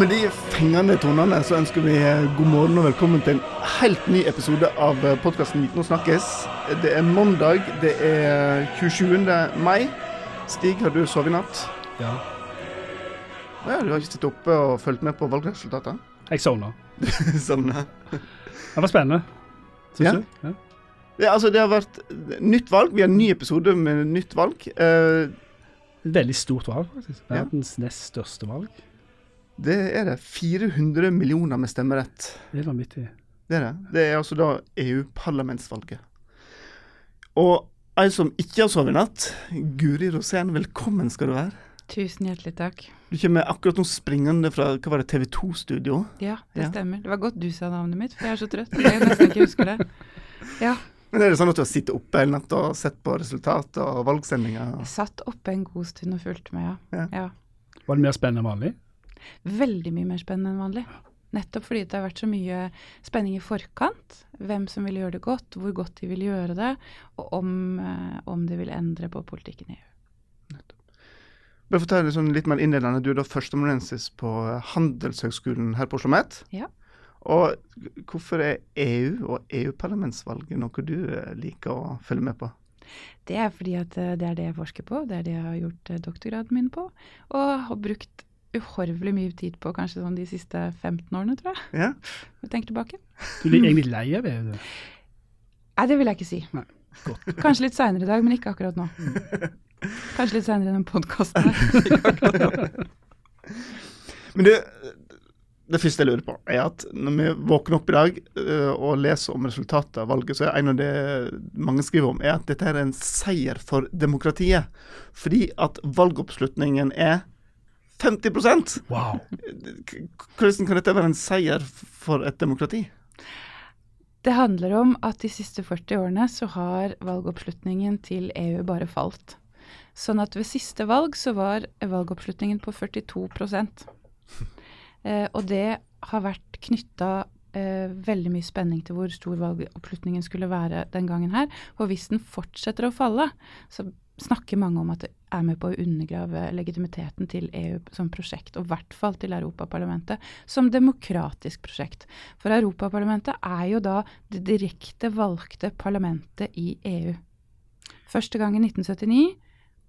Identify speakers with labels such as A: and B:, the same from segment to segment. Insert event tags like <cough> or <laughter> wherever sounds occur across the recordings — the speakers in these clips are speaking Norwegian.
A: Med de fengende tonene så ønsker vi eh, god morgen og velkommen til en helt ny episode av podkasten Nå snakkes. Det er mandag, det er 27. mai. Stig, har du sovet i natt?
B: Ja.
A: Ja, Du har ikke sittet oppe og fulgt med på valgresultatet?
B: Jeg sovna. <laughs>
A: Sovna.
B: Det var spennende. Syns
A: Ja.
B: du? Ja.
A: Ja, altså, det har vært nytt valg. Vi har en ny episode med nytt valg.
B: Uh, veldig stort valg, faktisk. Verdens nest største valg.
A: Det er det 400 millioner med stemmerett.
B: Det er vanvittig.
A: Det er det. Det er altså da EU-parlamentsvalget. Og ei som ikke har sovet i natt, Guri Rosén, velkommen skal du være.
C: Tusen hjertelig takk.
A: Du kommer akkurat nå springende fra hva var det, TV 2-studio.
C: Ja, det
A: Ja.
C: stemmer. Det var godt du sa navnet mitt, for jeg er så trøtt. Jeg nesten ikke husker det. Ja.
A: Men er det sånn at du har sittet oppe hele natta og sett på resultatet og valgsendinger?
C: Jeg satt oppe en god stund og fulgte med, ja.
A: Ja.
C: ja.
B: Var det mer spennende enn vanlig?
C: Veldig mye mer spennende enn vanlig. Nettopp fordi det har vært så mye spenning i forkant. Hvem som vil gjøre det godt, hvor godt de vil gjøre det, og om, eh, om de vil endre på politikken i EU.
A: Bare fortell sånn litt mer innledende. Du er da førsteamanuensis på Handelshøgskolen her på Oslo Met.
C: Ja.
A: Og hvorfor er EU og EU-parlamentsvalget noe du eh, liker å følge med på?
C: Det er fordi at eh, det er det jeg forsker på, det er det jeg har gjort doktorgraden min på, og har brukt uhorvelig mye tid på kanskje sånn de siste 15 årene, tror jeg.
A: Ja?
C: Når jeg tenker tilbake.
B: Du blir egentlig lei av det?
C: Nei, det vil jeg ikke si.
B: Nei, godt.
C: Kanskje litt seinere i dag, men ikke akkurat nå. Kanskje litt seinere i den podkasten her. <laughs>
A: Men det, det første jeg lurer på, er at når vi våkner opp i dag uh, og leser om resultatet av valget, så er en av det mange skriver om, er at dette er en seier for demokratiet. Fordi at valgoppslutningen er 50%
B: Wow.
A: Hvordan kan dette være en seier for et demokrati?
C: Det handler om at de siste 40 årene så har valgoppslutningen til EU bare falt. Sånn at ved siste valg så var valgoppslutningen på 42 eh, Og det har vært knytta eh, veldig mye spenning til hvor stor valgoppslutningen skulle være den gangen her. Og hvis den fortsetter å falle, så snakker mange om at det er med på å undergrave legitimiteten til EU som prosjekt, og i hvert fall til Europaparlamentet som demokratisk prosjekt. For Europaparlamentet er jo da det direkte valgte parlamentet i EU. Første gang i 1979,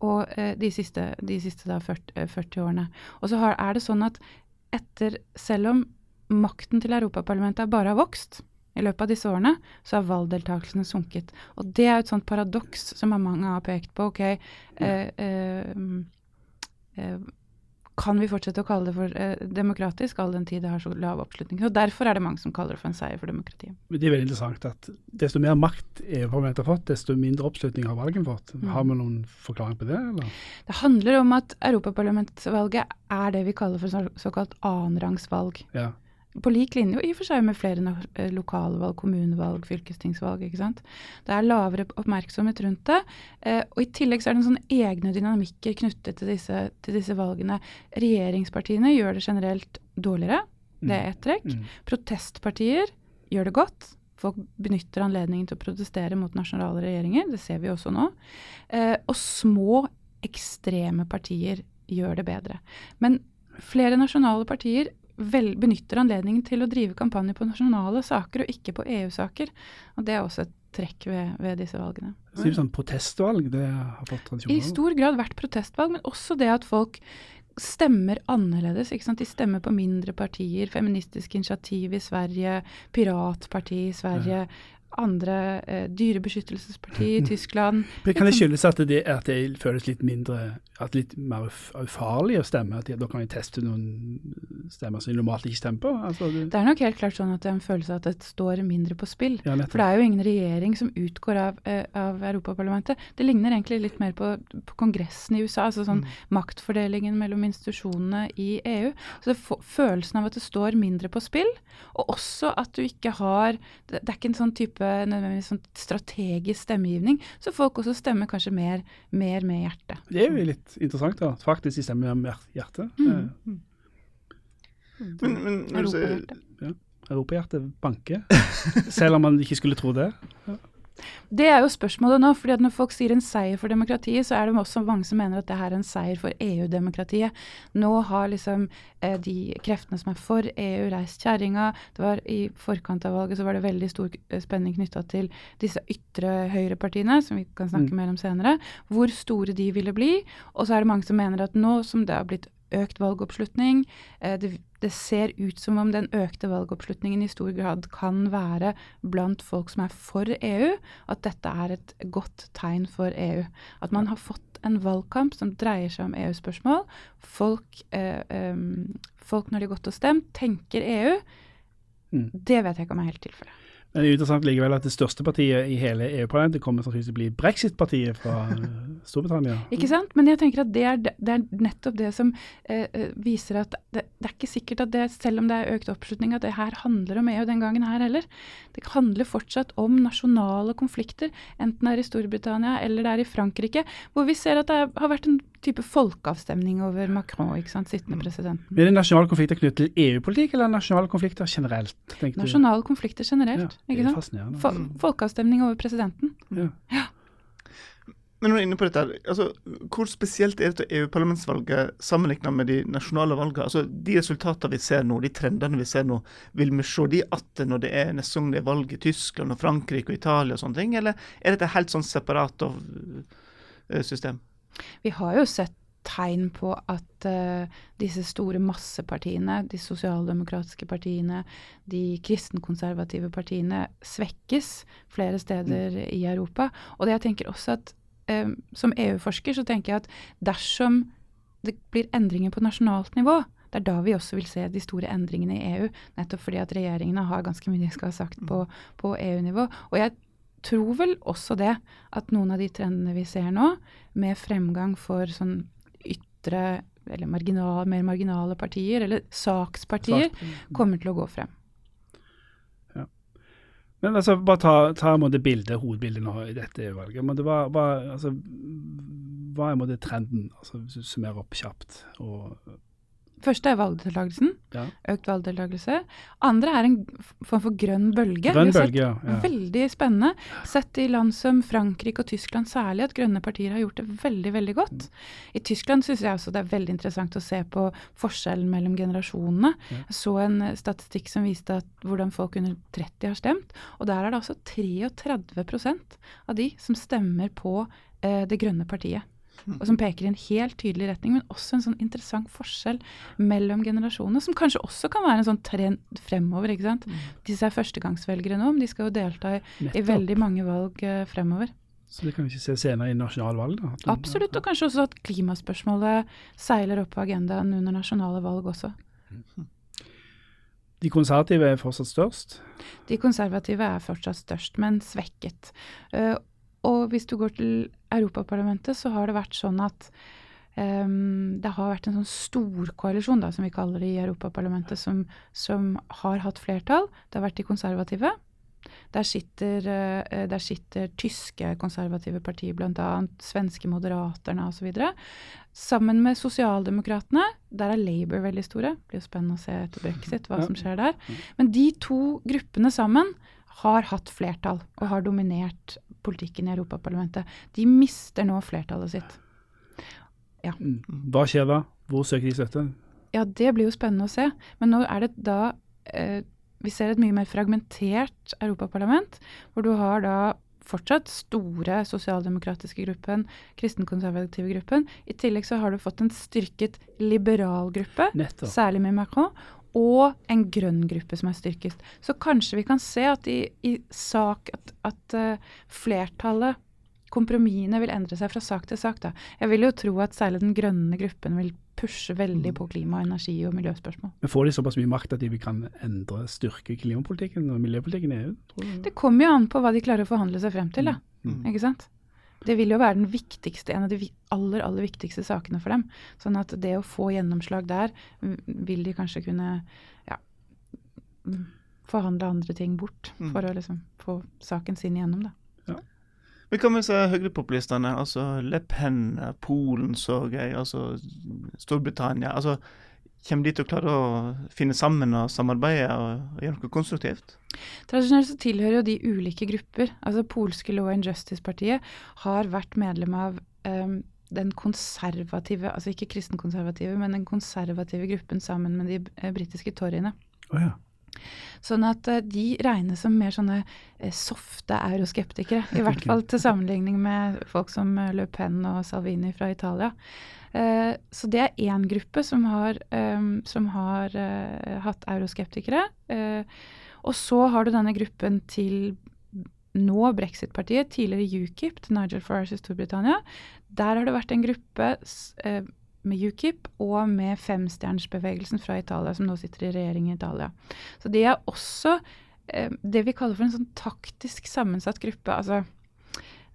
C: og eh, de siste, de siste da 40, eh, 40 årene. Og så har, er det sånn at etter, selv om makten til Europaparlamentet bare har vokst i løpet av disse årene, så har valgdeltakelsen sunket. Og det er jo et sånt paradoks som mange har pekt på. Ok, eh, eh, eh, kan vi fortsette å kalle det for eh, demokratisk, all den tid det har så lav oppslutning? Og Derfor er det mange som kaller det for en seier for demokratiet.
B: Men Det er veldig interessant at desto mer makt EU-parlamentet har fått, desto mindre oppslutning har valget fått. Har vi noen forklaring på det, eller?
C: Det handler om at europaparlamentsvalget er det vi kaller for så- såkalt annenrangsvalg.
B: Ja.
C: På lik linje og i og for seg med flere eh, lokalvalg, kommunevalg, fylkestingsvalg. ikke sant? Det er lavere oppmerksomhet rundt det. Eh, og I tillegg så er det en sånn egne dynamikker knyttet til disse, til disse valgene. Regjeringspartiene gjør det generelt dårligere. Det er ett trekk.
B: Mm.
C: Protestpartier gjør det godt. Folk benytter anledningen til å protestere mot nasjonale regjeringer. Det ser vi også nå. Eh, og små, ekstreme partier gjør det bedre. Men flere nasjonale partier vel, benytter anledningen til å drive kampanje på nasjonale saker og ikke på EU-saker. Og det er også et trekk ved, ved disse valgene.
B: Så det er sånn protestvalg, det har fått tradisjon
C: I stor grad vært protestvalg, men også det at folk stemmer annerledes. ikke sant? De stemmer på mindre partier. Feministisk initiativ i Sverige, Piratparti i Sverige, andre eh, dyrebeskyttelsesparti i <laughs> Tyskland.
B: Men Kan det skyldes at det, at det føles litt mindre at litt mer uf- ufarlig å stemme? At de, da kan de teste noen stemmer som de normalt ikke stemmer på? Altså, det,
C: Det er nok helt klart sånn at det er en følelse av at det står mindre på spill.
B: ja,
C: For det er jo ingen regjering som utgår av, eh, av Europaparlamentet. Det ligner egentlig litt mer på, på Kongressen i USA, altså sånn maktfordelingen mellom institusjonene i EU. Så det følelsen av at det står mindre på spill, og også at du ikke har Det, det er ikke en sånn type nødvendigvis sånn strategisk stemmegivning, så folk også stemmer kanskje mer, mer med hjertet.
B: Det er jo litt interessant, da. Faktisk de stemmer med hjertet.
C: Mm.
B: Mm.
A: Men, men når du sier,
C: Europahjertet.
B: Europahjertet banker. <laughs> Selv om man ikke skulle tro det.
C: Det er jo spørsmålet nå. fordi Når folk sier en seier for demokratiet, så er det også mange som mener at det her er en seier for EU-demokratiet. Nå har liksom eh, de kreftene som er for EU, reist kjerringa. Det var I forkant av valget så var det veldig stor eh, spenning knytta til disse ytre høyrepartiene, som vi kan snakke
B: Mm.
C: mer om senere. Hvor store de ville bli. Og så er det mange som mener at nå som det har blitt økt valgoppslutning. Eh, det, det ser ut som om den økte valgoppslutningen i stor grad kan være blant folk som er for EU, at dette er et godt tegn for EU. At man har fått en valgkamp som dreier seg om EU-spørsmål. Folk, eh, um, folk når de har gått og stemt, tenker EU.
B: Mm.
C: Det vet jeg ikke om er helt tilfellet.
B: Men det er interessant likevel at det største partiet i hele EU-parlamentet kommer sannsynligvis til å bli brexit-partiet fra <laughs> Storbritannia.
C: Ikke sant? Men jeg tenker at det er, det er nettopp det som eh, eh, viser at det, det er ikke sikkert at det, selv om det er økt oppslutning, at det her handler om EU den gangen her heller. Det handler fortsatt om nasjonale konflikter, enten det er i Storbritannia eller det er i Frankrike, hvor vi ser at det er, har vært en type folkeavstemning over Macron, ikke sant, sittende presidenten.
B: Men er det nasjonale konflikter knyttet til EU-politikk, eller nasjonale konflikter generelt?
C: Nasjonale konflikter generelt,
B: ja, det
C: ikke
B: er
C: sant?
B: fascinerende.
C: Fo folkeavstemning over presidenten.
B: Ja. Ja.
A: Men når er inne på dette, altså, hvor spesielt er dette EU-parlamentsvalget sammenlignet med de nasjonale valgene? Altså, de resultatene vi ser nå, de trendene vi ser nå, vil vi se de igjen når det er neste gang det er valg i Tyskland og Frankrike og Italia og sånne ting, eller er dette helt sånn separat av, eh, system?
C: Vi har jo sett tegn på at uh, disse store massepartiene, de sosialdemokratiske partiene, de kristenkonservative partiene, svekkes flere steder i Europa. Og det jeg tenker også at eh, som EU-forsker så tenker jeg at dersom det blir endringer på nasjonalt nivå, det er da vi også vil se de store endringene i EU. Nettopp fordi at regjeringene har ganske mye de skal ha sagt på, på EU-nivå. Og jeg tror vel også det at noen av de trendene vi ser nå, med fremgang for sånn ytre eller marginal, mer marginale partier, eller sakspartier, kommer til å gå frem.
B: Men altså, bare ta, ta måte bildet, hovedbildet nå i dette valget. Men det var, var, altså, hva er en måte trenden, altså, hvis du summerer opp kjapt? Og,
C: Første er valgdeltakelsen.
B: ja.
C: Økt valgdeltakelse. Andre er en form for grønn bølge.
B: Grønn bølge, ja. ja.
C: Veldig spennende. Sett i land som Frankrike og Tyskland særlig, at grønne partier har gjort det veldig veldig godt. I Tyskland syns jeg også det er veldig interessant å se på forskjellen mellom generasjonene. Jeg så en eh, statistikk som viste at hvordan folk under 30 har stemt, og der er det altså 33% av de som stemmer på eh, det grønne partiet. Og som peker i en helt tydelig retning, men også en sånn interessant forskjell mellom generasjonene, som kanskje også kan være en sånn trend fremover. ikke sant? Disse er førstegangsvelgere nå, men de skal jo delta i, i veldig mange valg uh, fremover.
B: Så det kan vi ikke se senere i nasjonalvalg, da?
C: Absolutt, og kanskje også at klimaspørsmålet seiler opp på agendaen under nasjonale valg også.
B: De konservative er fortsatt størst.
C: De konservative er fortsatt størst, men svekket. Eh, og hvis du går til Europaparlamentet, så har det vært sånn at um, det har vært en sånn storkoalisjon, som vi kaller det i Europaparlamentet, som, som har hatt flertall. Det har vært de konservative. Der sitter, eh, der sitter tyske konservative partier, bl.a. svenske Moderaterne osv. Sammen med sosialdemokratene. Der er Labour veldig store. Det blir jo spennende å se etter brexit hva som skjer der. Men de to gruppene sammen har hatt flertall og har dominert politikken i Europaparlamentet. De mister nå flertallet sitt.
B: Ja. Hva skjer da? Hvor søker de støtte?
C: Ja, det blir jo spennende å se. Men nå er det da eh, Vi ser et mye mer fragmentert europaparlament, hvor du har da fortsatt store sosialdemokratiske gruppen, kristenkonservative gruppen. I tillegg så har du fått en styrket liberal gruppe,
B: Nettopp.
C: særlig med Macron, og en grønn gruppe som er styrket. Så kanskje vi kan se at i, i sak at, at eh, flertallet, kompromissene, vil endre seg fra sak til sak. Da. Jeg vil jo tro at særlig den grønne gruppen vil pushe veldig på klima, energi og miljøspørsmål.
B: Men får de såpass mye makt at de kan endre, styrke klimapolitikken og miljøpolitikken i EU?
C: Det kommer jo an på hva de klarer å forhandle seg frem til, da.
A: Mm.
C: Ikke sant? Det vil jo være den viktigste, en av de aller, aller viktigste sakene for dem. Sånn at det å få gjennomslag der, vil de kanskje kunne ja, forhandle andre ting bort
A: Mm.
C: for å liksom få saken sin igjennom, da.
A: Men hva med høyrepopulistene? Altså Le Pen, Polen så jeg, altså Storbritannia. altså Kommer de til å klare å finne sammen og samarbeide og, gjøre noe konstruktivt?
C: Tradisjonelt så tilhører jo de ulike grupper. Altså Polske Law and Justice-partiet har vært medlem av um, den konservative, altså ikke kristenkonservative, men den konservative gruppen sammen med de eh, britiske toryene.
B: Oh, ja.
C: Sånn at uh, de regnes som mer sånne uh, softe euroskeptikere. I hvert <laughs> fall til sammenligning med folk som Le Pen og Salvini fra Italia. Så det er én gruppe som har, um, som har hatt euroskeptikere. og så har du denne gruppen til nå Brexit-partiet, tidligere UKIP, til Nigel Farage i Storbritannia. Der har det vært en gruppe med UKIP og med femstjernsbevegelsen fra Italia, som nå sitter i regjering i Italia. Så de er også eh, det vi kaller for en sånn taktisk sammensatt gruppe. altså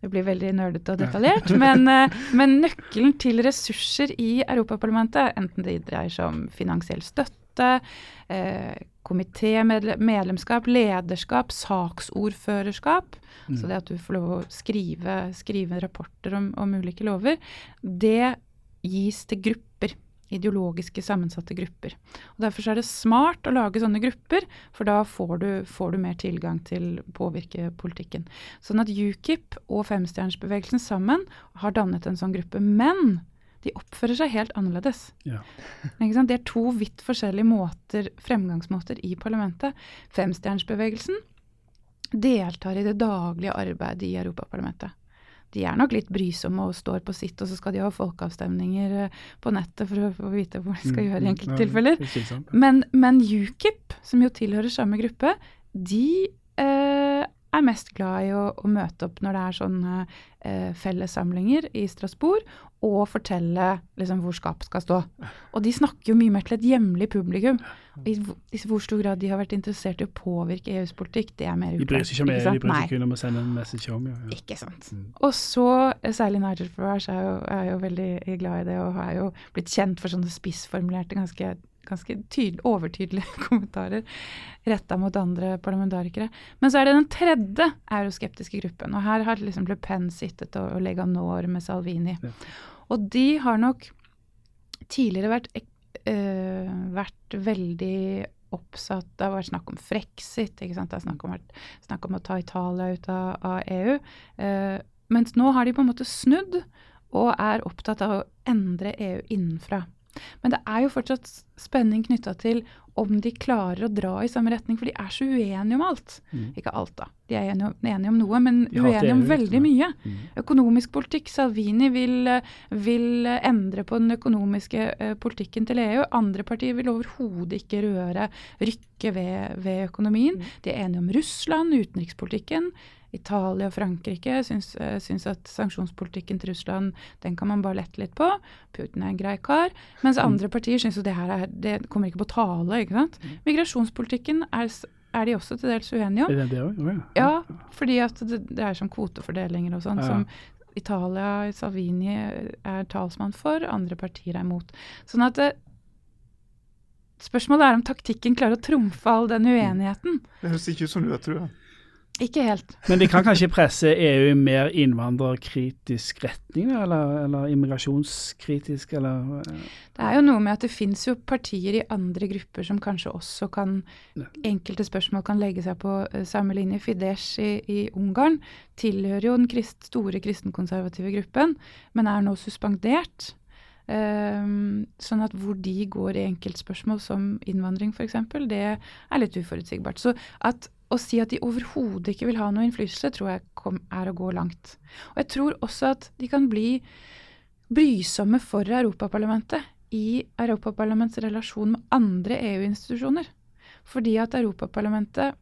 C: det blir veldig nerdete og detaljert, men, eh, men, nøkkelen til ressurser i Europaparlamentet, enten det dreier seg om finansiell støtte, eh, komitémedlemskap, lederskap, saksordførerskap, mm. så det at du får lov å skrive, skrive rapporter om, om ulike lover, det gis til grupper. Ideologiske sammensatte grupper. Og Derfor er det smart å lage sånne grupper, for da får du, får du mer tilgang til å påvirke politikken. Sånn at UKIP og femstjernersbevegelsen sammen har dannet en sånn gruppe. Men de oppfører seg helt annerledes. Ja. <laughs> Det er to vidt forskjellige måter, fremgangsmåter i parlamentet. Femstjernersbevegelsen deltar i det daglige arbeidet i Europaparlamentet de er nok litt brysomme og står på sitt, og så skal de ha folkeavstemninger eh, på nettet for å få vite hva de skal mm, gjøre i enkelttilfeller. Men, men UKIP, som jo tilhører samme gruppe, de eh, er mest glad i å, å, møte opp når det er sånne eh, fellessamlinger i Strasbourg, og fortelle liksom, hvor skapet skal stå. Og de snakker jo mye mer til et hjemlig publikum. I, I, hvor stor grad de har vært interessert i å påvirke EUs politikk, det er mer
B: uklart. De bryr seg ikke om EU, de bryr seg kun om å sende en message om. Ja,
C: ja. Ikke sant. Mm. Og så, eh, særlig Nigel Farage er jo, er jo veldig glad i det, og har jo blitt kjent for sånne spissformulerte, ganske ganske tydelig, overtydelige <laughs> kommentarer retta mot andre parlamentarikere. Men så er det den tredje euroskeptiske gruppen. Og her har liksom Le Pen sittet og, og Leganor med Salvini. Ja. Og de har nok tidligere vært, øh, vært veldig oppsatt Det har vært snakk om frexit, ikke sant? det har snakk om, snakk om å ta Italia ut av, av EU. Uh, mens nå har de på en måte snudd og er opptatt av å endre EU innenfra. Men det er jo fortsatt spenning knytta til om de klarer å dra i samme retning, for de er så uenige om alt. Mm. Ikke alt, da. De er enige om, enige om noe, men uenige om veldig mye. Mm. Økonomisk politikk. Salvini vil, vil, endre på den økonomiske uh, politikken til EU. Andre partier vil overhodet ikke røre, rykke ved, ved økonomien. Mm. De er enige om Russland, utenrikspolitikken. Italia og Frankrike syns, uh, syns, at sanksjonspolitikken til Russland den kan man bare lette litt på. Putin er en grei kar. Mens mm. andre partier syns jo det her er, det kommer ikke på tale. ikke sant? Mm. Migrasjonspolitikken er, er de også til dels uenige om.
B: Er det det også? Oh,
C: ja. ja, fordi at det, det er som kvotefordelinger og sånn. Ja, ja. som Italia, Salvini er talsmann for, andre partier er imot. Sånn at det, Spørsmålet er om taktikken klarer å trumfe all den uenigheten.
A: Det høres ikke ut som du har trua.
C: Ikke helt.
B: Men de kan kanskje presse EU i mer innvandrerkritisk retning, eller, eller immigrasjonskritisk, eller
C: Det er jo noe med at det fins jo partier i andre grupper som kanskje også kan Enkelte spørsmål kan legge seg på uh, samme linje. Fidesz i, i, Ungarn tilhører jo den krist, store kristenkonservative gruppen, men er nå suspendert. Um, sånn at hvor de går i enkeltspørsmål som innvandring f.eks., det er litt uforutsigbart. Så at å si at de overhodet ikke vil ha noe innflytelse, tror jeg kom, er å gå langt. Og jeg tror også at de kan bli brysomme for Europaparlamentet i Europaparlamentets relasjon med andre EU-institusjoner. Fordi at Europaparlamentet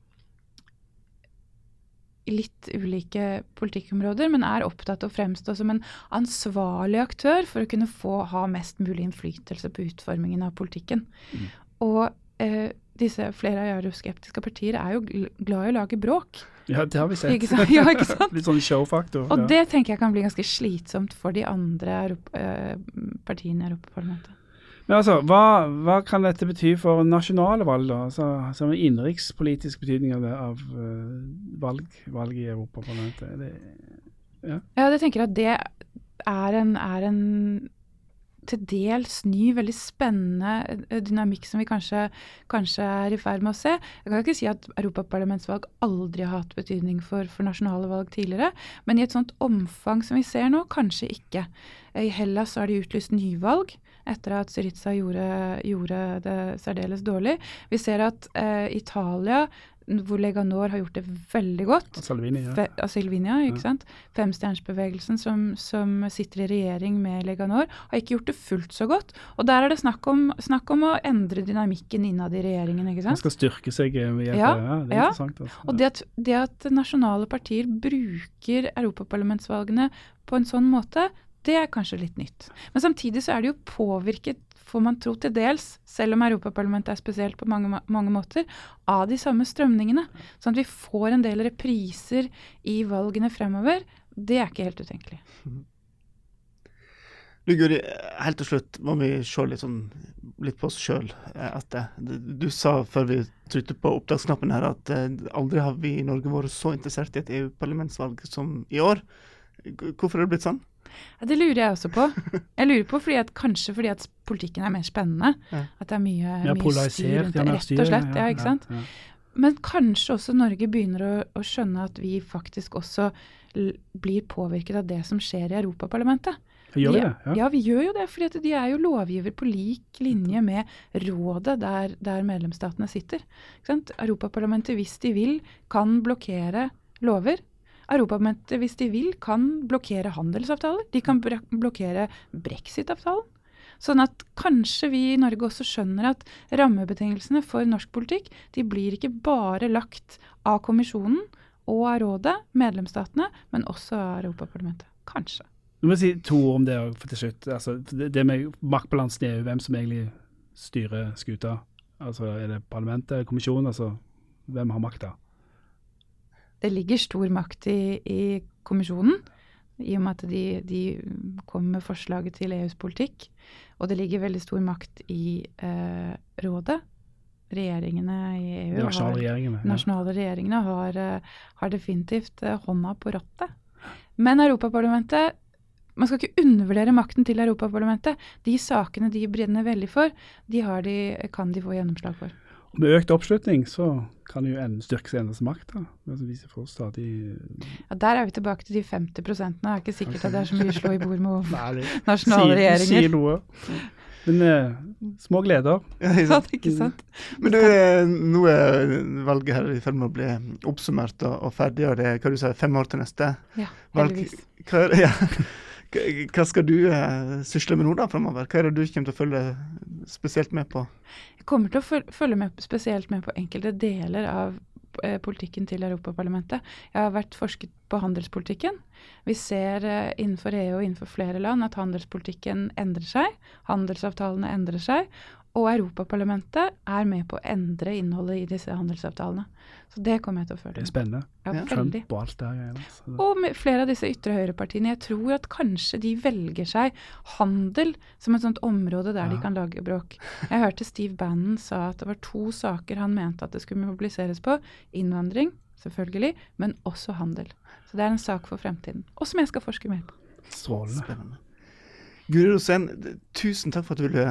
C: litt ulike politikkområder, men er opptatt av å fremstå som en ansvarlig aktør for å kunne få ha mest mulig innflytelse på utformingen av politikken. Mm. Og eh, disse flere euroskeptiske partier er jo glad i å lage bråk.
B: Ja, det har vi sett.
C: Ikke ja, ikke sant? <laughs>
B: Litt sånn showfaktor.
C: Og ja. det tenker jeg kan bli ganske slitsomt for de andre Europa, eh, partiene i Europaparlamentet.
B: Men altså, hva, hva, kan dette bety for nasjonale valg, da? Altså, som altså, innenrikspolitisk betydning av, det, av uh, valg, valg, i Europaparlamentet?
C: Det, ja. ja, jeg tenker at det er en, er en til dels ny, veldig spennende eh, dynamikk som vi kanskje, kanskje er i ferd med å se. Jeg kan ikke si at europaparlamentsvalg aldri har hatt betydning for, for nasjonale valg tidligere, men i et sånt omfang som vi ser nå, kanskje ikke. I Hellas har de utlyst nyvalg etter at Syriza gjorde, gjorde det særdeles dårlig. Vi ser at eh, Italia hvor Leganor har gjort det veldig godt.
B: Og Silvinia. ja.
C: Fe, av Silvinia, ikke
B: Ja.
C: sant? Femstjernsbevegelsen som, som sitter i regjering med Leganor, har ikke gjort det fullt så godt. Og der er det snakk om, snakk om å endre dynamikken innad i regjeringen, ikke sant.
B: Man skal styrke seg eh,
C: Ja,
B: det. ja, Det er
C: ja.
B: interessant. Altså.
C: Og det at, det at nasjonale partier bruker europaparlamentsvalgene på en sånn måte, det er kanskje litt nytt. Men samtidig så er det jo påvirket, får man tro til dels, selv om Europaparlamentet er spesielt på mange, mange måter, av de samme strømningene. Sånn at vi får en del repriser i valgene fremover. Det er ikke helt utenkelig.
A: Du Guri, helt til slutt må vi se litt, sånn, litt på oss sjøl etter. Du, du sa før vi trykte på opptaksknappen her at eh, aldri har vi i Norge vært så interessert i et EU-parlamentsvalg som i år. Hvorfor er det blitt sånn?
C: Ja, det lurer jeg også på. Jeg lurer på fordi at, kanskje fordi at politikken er mer spennende.
A: Ja.
C: At det er mye, mye styr rundt det. Rett og slett. Ja, ikke sant? Men kanskje også Norge begynner å, å skjønne at vi faktisk også blir påvirket av det som skjer i Europaparlamentet.
B: Gjør vi det? Ja.
C: Ja, vi gjør jo det, fordi de er jo lovgiver på lik linje med rådet der, der medlemsstatene sitter. Europaparlamentet, hvis de vil, kan blokkere lover. Europaparlamentet, hvis de vil, kan blokkere handelsavtaler. De kan blokkere brexit-avtalen. Sånn at kanskje vi i Norge også skjønner at rammebetingelsene for norsk politikk de blir ikke bare lagt av kommisjonen og av rådet, medlemsstatene, men også av Europaparlamentet. Kanskje.
B: Nå må si to ord om det òg, til slutt. Altså, det, med maktbalansen i EU, hvem som egentlig styrer skuta. Altså, er det parlamentet kommisjonen? Altså, hvem har makta?
C: Det ligger stor makt i, i kommisjonen, i og med at de, de kommer med forslaget til EUs politikk. Og det ligger veldig stor makt i eh, rådet. Regjeringene i EU
B: De
C: har,
B: nasjonale regjeringene. Ja.
C: nasjonale regjeringene har, eh, har definitivt eh, hånda på rattet. Men Europaparlamentet man skal ikke undervurdere makten til Europaparlamentet. De sakene de brenner veldig for, de, har de kan de få gjennomslag for.
B: Med økt oppslutning så kan det jo en, styrke seg endres makt. da. Vi får stadig
C: Ja, der er vi tilbake til de 50 Det er ikke sikkert at det er så mye å slå i bord med <laughs>
B: Nei, <laughs>
C: nasjonale
B: sier,
C: regjeringer.
B: sier noe. Men eh, små gleder. <laughs>
A: Ja, ikke
C: Ja, ikke sant?
A: Men du, eh, nå er valget her i ferd med å bli oppsummert og, og ferdig, og det er hva du sier, fem år til neste
C: Ja,
A: valg.
C: heldigvis.
A: Hva, er- ja. Hva- skal du eh, sysle med nå da framover? Hva er det du kommer til å følge spesielt med på?
C: Jeg kommer til å følge med, spesielt med på enkelte deler av eh, politikken til Europaparlamentet. Jeg har vært forsket på handelspolitikken. Vi ser eh, innenfor EU og innenfor flere land at handelspolitikken endrer seg. Handelsavtalene endrer seg. Og Europaparlamentet er med på å endre innholdet i disse handelsavtalene. Så det kommer jeg til å
B: Det er spennende.
C: Ja,
A: Ja.
B: Trump og alt det der. altså.
C: Og med flere av disse ytre høyrepartiene. Jeg tror at kanskje de velger seg handel som et sånt område der de kan lage bråk. Jeg hørte Steve Bannon sa at det var to saker han mente at det skulle mobiliseres på. Innvandring, selvfølgelig, men også handel. Så det er en sak for fremtiden. Og som jeg skal forske mer på.
B: Strålende.
A: Spennende. Guri Rosén, tusen takk for at du ville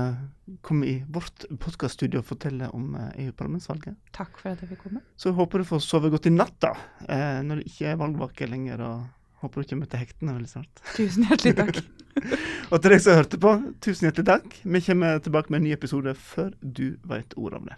A: komme i vårt podkaststudio og fortelle om eh, EU-parlamentsvalget.
C: Takk for at jeg fikk komme.
A: Så jeg håper du får sove godt i natt, da, eh, når det ikke er valgvake lenger. og Håper du kommer til hektene veldig snart.
C: Tusen hjertelig takk. <laughs>
A: Og til deg som hørte på, tusen hjertelig takk. Vi kommer tilbake med en ny episode før du vet ordet om det.